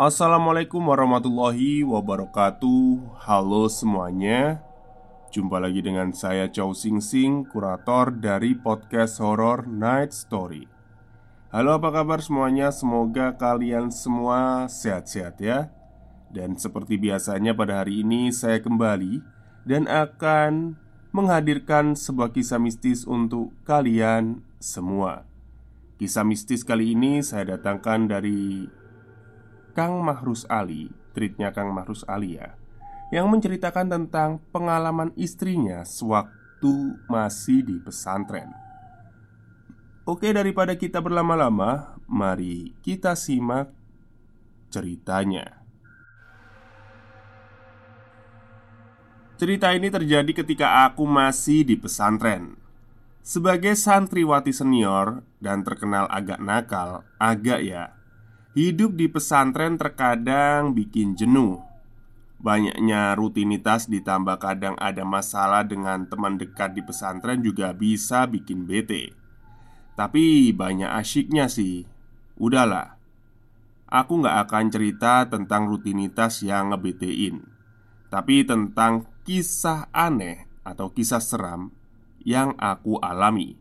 Assalamualaikum warahmatullahi wabarakatuh. Halo semuanya. Jumpa lagi dengan saya Chow Sing Sing Kurator dari podcast horror Night Story. Halo apa kabar semuanya? Semoga kalian semua sehat-sehat ya. Dan seperti biasanya pada hari ini saya kembali Dan akan menghadirkan sebuah kisah mistis untuk kalian semua. Kisah mistis kali ini saya datangkan dari Kang Mahrus Ali, tweetnya Kang Mahrus Ali ya Yang menceritakan tentang pengalaman istrinya sewaktu masih di pesantren Oke daripada kita berlama-lama Mari kita simak ceritanya Cerita ini terjadi ketika aku masih di pesantren sebagai santriwati senior dan terkenal agak nakal, agak ya. Hidup di pesantren terkadang bikin jenuh. Banyaknya rutinitas ditambah kadang ada masalah dengan teman dekat di pesantren juga bisa bikin bete. Tapi banyak asyiknya sih. Udahlah. Aku nggak akan cerita tentang rutinitas yang ngebetein Tapi tentang kisah aneh atau kisah seram yang aku alami.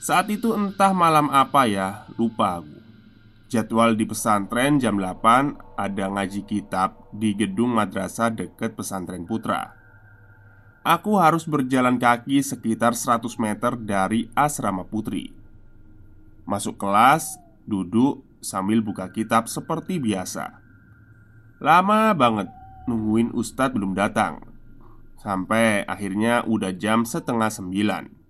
Saat itu entah malam apa ya, lupa aku. Jadwal di pesantren jam 8 ada ngaji kitab di gedung madrasah dekat pesantren putra. Aku harus berjalan kaki sekitar 100 meter dari asrama putri. Masuk kelas, duduk sambil buka kitab seperti biasa. Lama banget nungguin ustadz belum datang. Sampai akhirnya udah jam setengah sembilan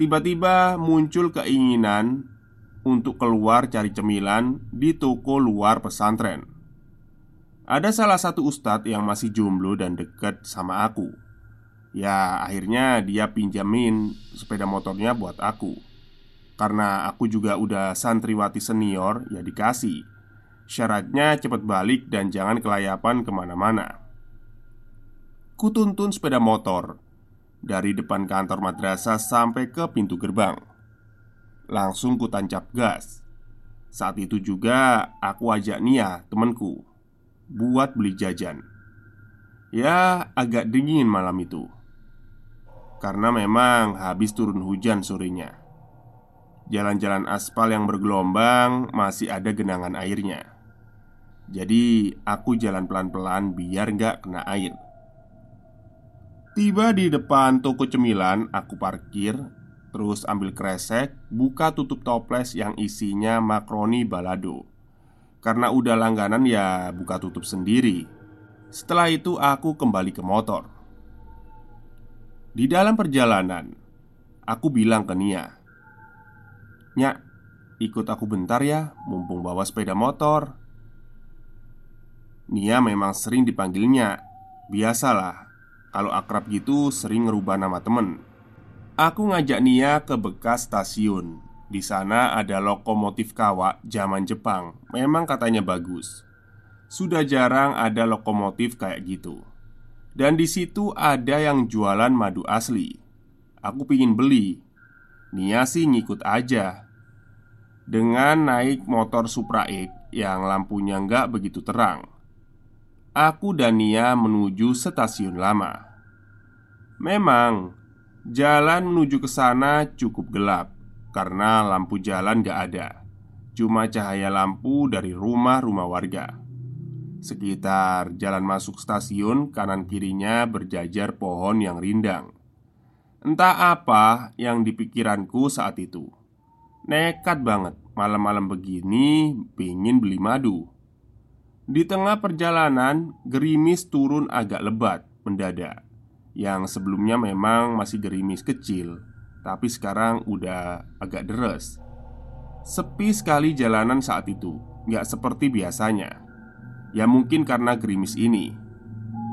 Tiba-tiba muncul keinginan untuk keluar cari cemilan di toko luar pesantren. Ada salah satu ustadz yang masih jomblo dan deket sama aku. Ya akhirnya dia pinjamin sepeda motornya buat aku. Karena aku juga udah santriwati senior ya dikasih. Syaratnya cepat balik dan jangan kelayapan ke mana-mana. Kutuntun sepeda motor Dari depan kantor madrasah sampai ke pintu gerbang Langsung ku tancap gas. Saat itu juga aku ajak Nia, temanku Buat beli jajan. Ya agak dingin malam itu. Karena memang habis turun hujan sorenya. Jalan-jalan aspal yang bergelombang masih ada genangan airnya. Jadi aku jalan pelan-pelan biar nggak kena air. Tiba di depan toko cemilan, aku parkir, terus ambil kresek, buka tutup toples yang isinya makroni balado. Karena udah langganan ya buka tutup sendiri. Setelah itu aku kembali ke motor. Di dalam perjalanan, aku bilang ke Nia, "Nyak, ikut aku bentar ya, mumpung bawa sepeda motor." Nia memang sering dipanggilnya, biasalah kalau akrab gitu sering ngerubah nama temen Aku ngajak Nia ke bekas stasiun. Di sana ada lokomotif kawak zaman Jepang. Memang katanya bagus. Sudah jarang ada lokomotif kayak gitu. Dan di situ ada yang jualan madu asli. Aku pingin beli. Nia sih ngikut aja. Dengan naik motor Supra X Yang lampunya nggak begitu terang. Aku dan Nia menuju stasiun lama. Memang, jalan menuju ke sana cukup gelap karena lampu jalan gak ada. Cuma cahaya lampu dari rumah-rumah warga. Sekitar jalan masuk stasiun, kanan kirinya berjajar pohon yang rindang. Entah apa yang dipikiranku saat itu. Nekat banget, malam-malam begini pingin beli madu. Di tengah perjalanan, gerimis turun agak lebat mendadak Yang sebelumnya memang masih gerimis kecil Tapi sekarang udah agak deres. Sepi sekali jalanan saat itu Gak seperti biasanya. Ya mungkin karena gerimis ini.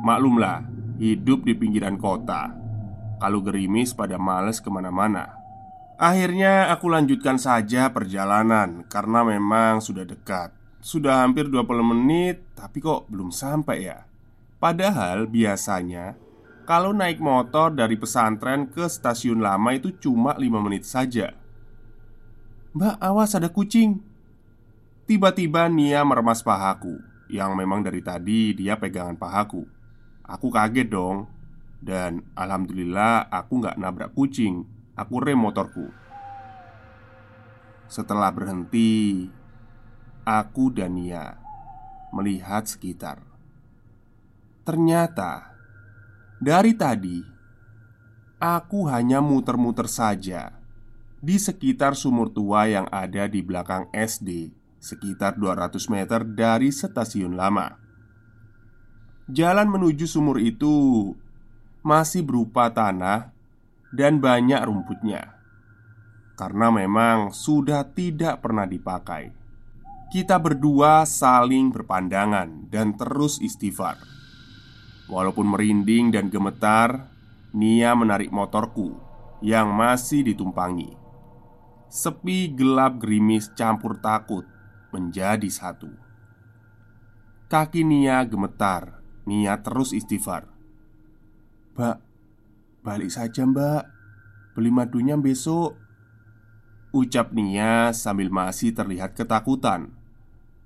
Maklumlah, hidup di pinggiran kota. Kalau gerimis pada males ke mana-mana. Akhirnya aku lanjutkan saja perjalanan Karena memang sudah dekat. Sudah hampir 20 menit Tapi kok belum sampai ya? Padahal biasanya Kalau naik motor dari pesantren ke stasiun lama itu cuma 5 menit saja. Mbak awas ada kucing. Tiba-tiba Nia meremas pahaku Yang memang dari tadi dia pegangan pahaku. Aku kaget dong Dan Alhamdulillah aku nggak nabrak kucing Aku rem motorku. Setelah berhenti Aku dan Nia Melihat sekitar. Ternyata Dari tadi Aku hanya muter-muter saja Di sekitar sumur tua yang ada di belakang SD sekitar 200 meter dari stasiun lama. Jalan menuju sumur itu masih berupa tanah dan banyak rumputnya, karena memang sudah tidak pernah dipakai. Kita berdua saling berpandangan dan terus istighfar. Walaupun merinding dan gemetar, Nia menarik motorku yang masih ditumpangi. Sepi gelap gerimis campur takut menjadi satu. Kaki Nia gemetar. Nia terus istighfar. "Mbak, balik saja, Mbak. Beli madunya besok." Ucap Nia sambil masih terlihat ketakutan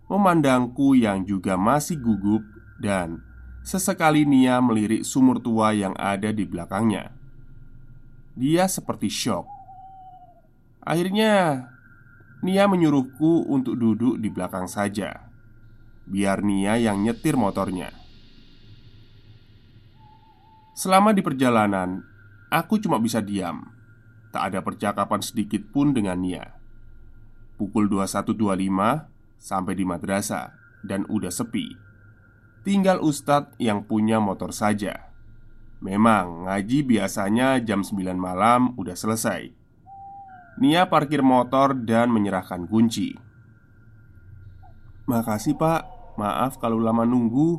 Memandangku yang juga masih gugup Dan sesekali Nia melirik sumur tua yang ada di belakangnya. Dia seperti shock. Akhirnya Nia menyuruhku untuk duduk di belakang saja Biar Nia yang nyetir motornya. Selama di perjalanan Aku cuma bisa diam. Tak ada percakapan sedikit pun dengan Nia. Pukul 21.25 Sampai di madrasah Dan udah sepi Tinggal Ustadz yang punya motor saja Memang ngaji biasanya jam 9 malam udah selesai Nia parkir motor dan menyerahkan kunci. "Makasih, Pak. Maaf kalau lama nunggu."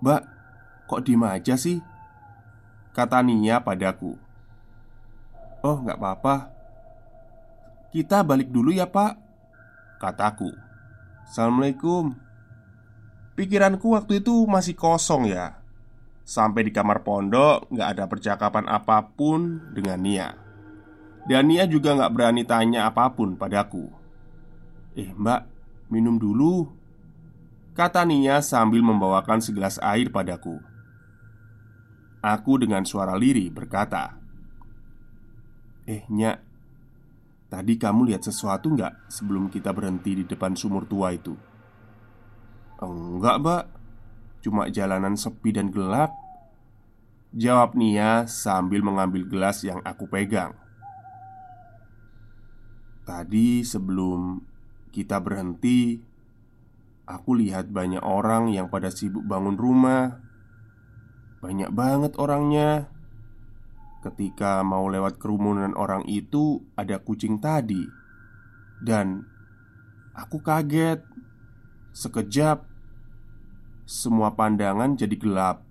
"Mbak, kok diem aja sih?" Kata Nia padaku. "Oh, nggak apa-apa. Kita balik dulu ya, Pak." Kataku. "Assalamualaikum." Pikiranku waktu itu masih kosong ya. Sampai di kamar pondok, nggak ada percakapan apa pun dengan Nia. Dan Nia juga nggak berani tanya apa pun padaku Eh mbak, minum dulu Kata Nia sambil membawakan segelas air padaku Aku dengan suara lirih berkata Eh Nyak Tadi kamu lihat sesuatu nggak sebelum kita berhenti di depan sumur tua itu? Enggak mbak. Cuma jalanan sepi dan gelap. Jawab Nia sambil mengambil gelas yang aku pegang. Tadi sebelum kita berhenti Aku lihat banyak orang yang pada sibuk bangun rumah. Banyak banget orangnya. Ketika mau lewat kerumunan orang itu Ada kucing tadi. Dan Aku kaget Sekejap Semua pandangan jadi gelap.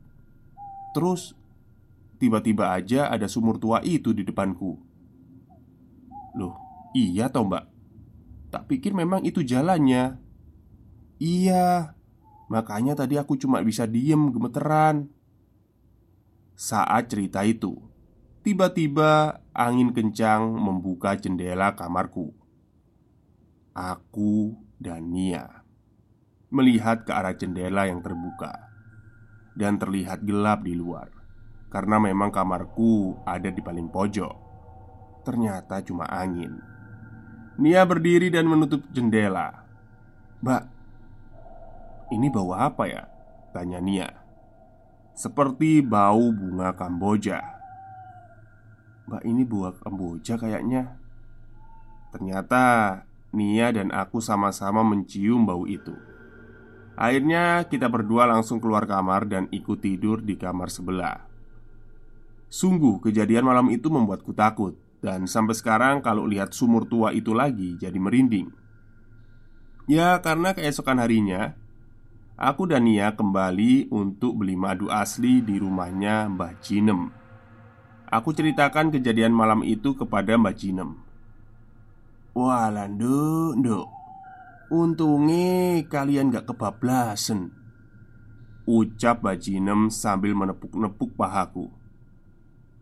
Terus Tiba-tiba aja ada sumur tua itu di depanku. Loh Iya toh mbak? Tak pikir memang itu jalannya. Iya Makanya tadi aku cuma bisa diem gemeteran. Saat cerita itu Tiba-tiba angin kencang membuka jendela kamarku. Aku dan Nia Melihat ke arah jendela yang terbuka Dan terlihat gelap di luar Karena memang kamarku ada di paling pojok. Ternyata cuma angin. Nia berdiri dan menutup jendela. Mbak Ini bau apa ya? Tanya Nia. Seperti bau bunga kamboja. Mbak ini bunga kamboja kayaknya. Ternyata Nia dan aku sama-sama mencium bau itu Akhirnya kita berdua langsung keluar kamar dan ikut tidur di kamar sebelah. Sungguh kejadian malam itu membuatku takut dan sampai sekarang kalau lihat sumur tua itu lagi jadi merinding. Ya karena keesokan harinya Aku dan Nia kembali untuk beli madu asli di rumahnya Mbah Jinem. Aku ceritakan kejadian malam itu kepada Mbah Jinem. Wah landu, nduk Untungnya kalian gak kebablasan Ucap Mbah Jinem sambil menepuk-nepuk pahaku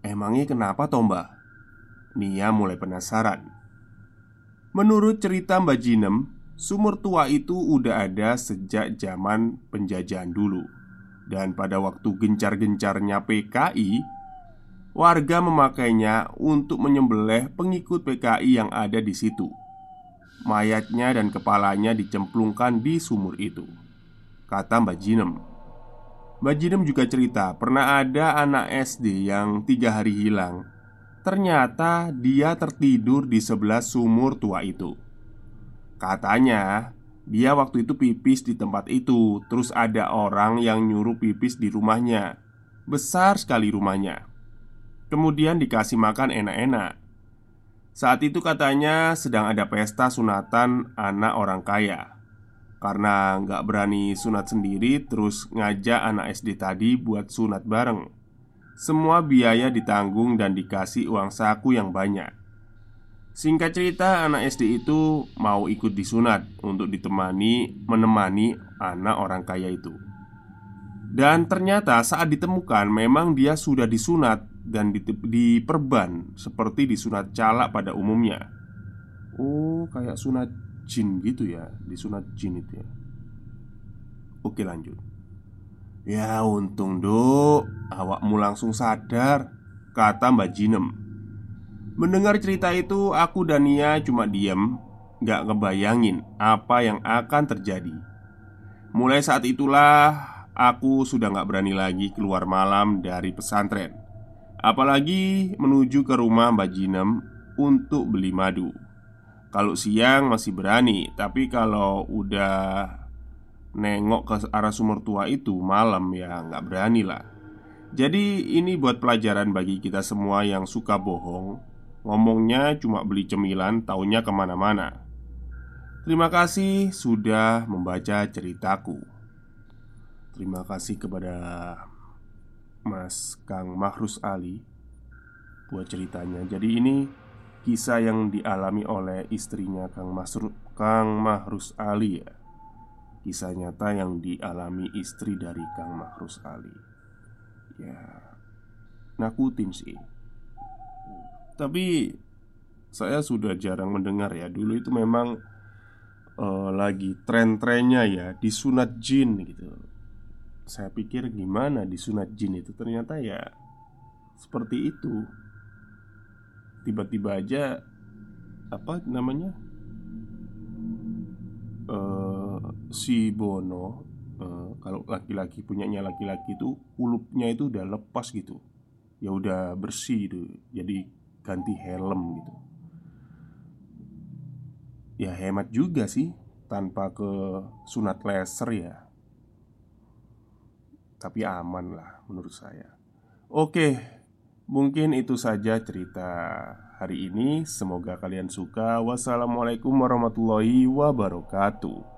Emangnya kenapa toh mbah? Nia mulai penasaran Menurut cerita Mbak Jinem, sumur tua itu udah ada sejak zaman penjajahan dulu. Dan pada waktu gencar-gencarnya PKI, warga memakainya untuk menyembelih pengikut PKI yang ada di situ. Mayatnya dan kepalanya dicemplungkan di sumur itu, kata Mbak Jinem. Mbak Jinem juga cerita pernah ada anak SD yang tiga hari hilang. Ternyata dia tertidur di sebelah sumur tua itu. Katanya, dia waktu itu pipis di tempat itu, terus ada orang yang nyuruh pipis di rumahnya. Besar sekali rumahnya. Kemudian dikasih makan enak-enak. Saat itu katanya sedang ada pesta sunatan anak orang kaya. Karena nggak berani sunat sendiri, terus ngajak anak SD tadi buat sunat bareng. Semua biaya ditanggung dan dikasih uang saku yang banyak. Singkat cerita, anak SD itu mau ikut disunat untuk ditemani menemani anak orang kaya itu. Dan ternyata saat ditemukan memang dia sudah disunat dan diperban seperti disunat calak pada umumnya. Oh, kayak sunat jin gitu ya, disunat jin itu ya. Oke, lanjut. Ya untung dok, awakmu langsung sadar, kata Mbak Jinem Mendengar cerita itu, aku dan Nia cuma diam, gak ngebayangin apa yang akan terjadi. Mulai saat itulah aku sudah gak berani lagi keluar malam dari pesantren, apalagi menuju ke rumah Mbak Jinem untuk beli madu. Kalau siang masih berani, tapi kalau udah nengok ke arah sumur tua itu malam ya nggak berani lah. Jadi ini buat pelajaran bagi kita semua yang suka bohong Ngomongnya cuma beli cemilan, taunya ke mana-mana Terima kasih sudah membaca ceritaku Terima kasih kepada Mas Kang Mahrus Ali Buat ceritanya. Jadi ini kisah yang dialami oleh istrinya Kang, Masru, Kang Mahrus Ali ya. Kisah nyata yang dialami istri dari Kang Mahrus Ali. Ya Nakutin sih. Tapi saya sudah jarang mendengar ya. Dulu itu memang uh, lagi tren-trennya ya Disunat jin gitu Saya pikir gimana disunat jin itu? Ternyata ya seperti itu. Tiba-tiba aja Apa namanya uh, Si Bono uh, Kalau laki-laki punyanya laki-laki itu Kulupnya itu udah lepas gitu. Ya udah bersih itu Jadi ganti helm gitu. Ya hemat juga sih Tanpa ke sunat laser ya Tapi aman lah menurut saya. Oke Mungkin itu saja cerita hari ini. Semoga kalian suka. Wassalamualaikum warahmatullahi wabarakatuh